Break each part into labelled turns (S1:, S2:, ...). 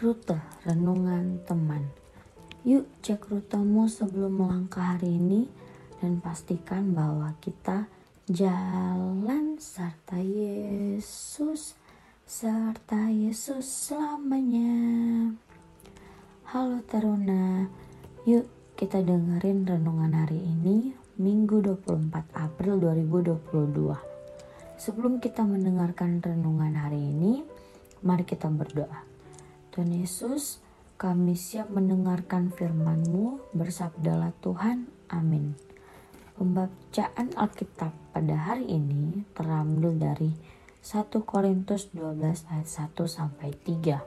S1: Rute Renungan Teman Yuk cek rutemu sebelum melangkah hari ini dan pastikan bahwa kita jalan serta Yesus serta Yesus selamanya. Halo Taruna, yuk kita dengerin renungan hari ini Minggu 24 April 2022. Sebelum kita mendengarkan renungan hari ini, mari kita berdoa. Tuhan Yesus, kami siap mendengarkan firman-Mu, bersabdalah Tuhan, amin. Pembacaan Alkitab pada hari ini terambil dari 1 Korintus 12 ayat 1 sampai 3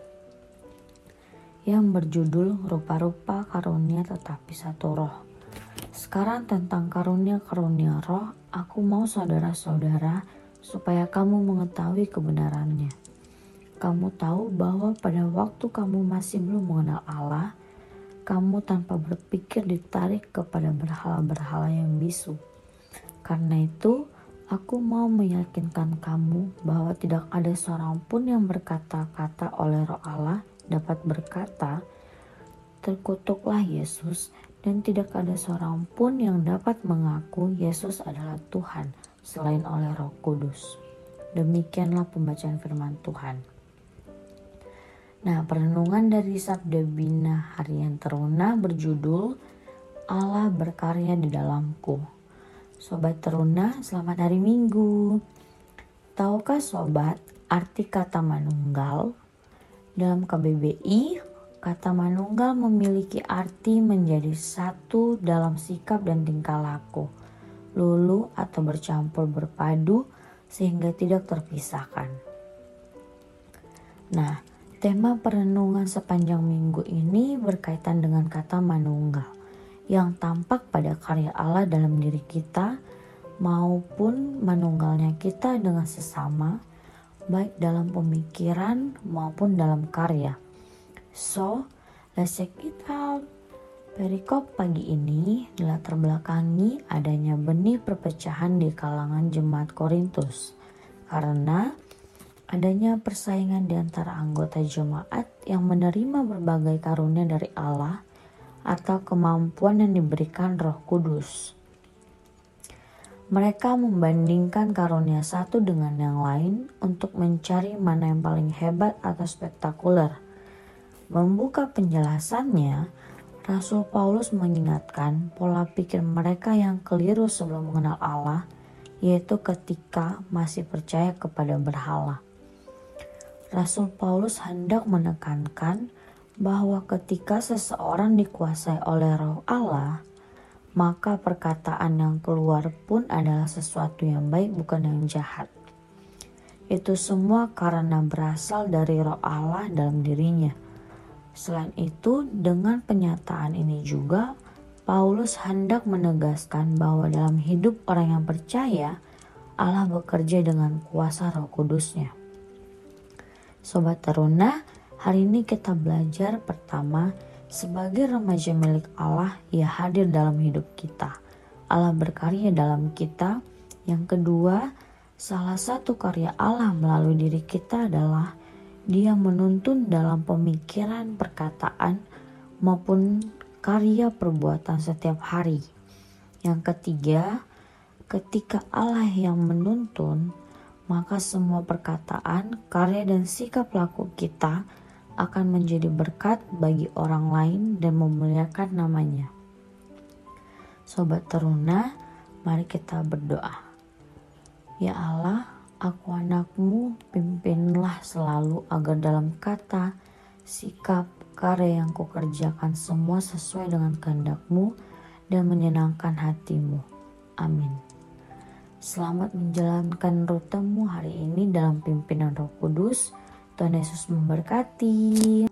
S1: yang berjudul rupa-rupa karunia tetapi satu roh. Sekarang tentang karunia-karunia roh, aku mau saudara-saudara supaya kamu mengetahui kebenarannya kamu tahu bahwa pada waktu kamu masih belum mengenal Allah, kamu tanpa berpikir ditarik kepada berhala-berhala yang bisu. Karena itu, aku mau meyakinkan kamu bahwa tidak ada seorang pun yang berkata-kata oleh roh Allah dapat berkata, terkutuklah Yesus dan tidak ada seorang pun yang dapat mengaku Yesus adalah Tuhan selain oleh roh kudus. Demikianlah pembacaan firman Tuhan. Nah, perenungan dari Sabda Bina Harian Teruna berjudul Allah berkarya di dalamku. Sobat Teruna, selamat hari Minggu. Tahukah sobat arti kata manunggal? Dalam KBBI, kata manunggal memiliki arti menjadi satu dalam sikap dan tingkah laku, lulu atau bercampur berpadu sehingga tidak terpisahkan. Nah, Tema perenungan sepanjang minggu ini berkaitan dengan kata manunggal yang tampak pada karya Allah dalam diri kita maupun manunggalnya kita dengan sesama baik dalam pemikiran maupun dalam karya. So, let's check it out. Perikop pagi ini dilatar belakangi adanya benih perpecahan di kalangan jemaat Korintus karena adanya persaingan di antara anggota jemaat yang menerima berbagai karunia dari Allah atau kemampuan yang diberikan Roh Kudus. Mereka membandingkan karunia satu dengan yang lain untuk mencari mana yang paling hebat atau spektakuler. Membuka penjelasannya, Rasul Paulus mengingatkan pola pikir mereka yang keliru sebelum mengenal Allah, yaitu ketika masih percaya kepada berhala. Rasul Paulus hendak menekankan bahwa ketika seseorang dikuasai oleh Roh Allah, maka perkataan yang keluar pun adalah sesuatu yang baik, bukan yang jahat. Itu semua karena berasal dari Roh Allah dalam dirinya. Selain itu, dengan penyataan ini juga, Paulus hendak menegaskan bahwa dalam hidup orang yang percaya, Allah bekerja dengan kuasa Roh Kudusnya. Sobat Teruna, hari ini kita belajar pertama sebagai remaja milik Allah, ia hadir dalam hidup kita. Allah berkarya dalam kita. Yang kedua, salah satu karya Allah melalui diri kita adalah dia menuntun dalam pemikiran, perkataan, maupun karya perbuatan setiap hari. Yang ketiga, ketika Allah yang menuntun, maka semua perkataan, karya, dan sikap laku kita akan menjadi berkat bagi orang lain dan memuliakan namanya. Sobat teruna, mari kita berdoa. Ya Allah, aku anakmu, pimpinlah selalu agar dalam kata, sikap, karya yang kukerjakan semua sesuai dengan kehendakmu dan menyenangkan hatimu. Amin. Selamat menjalankan rutemu hari ini dalam pimpinan Roh Kudus. Tuhan Yesus memberkati.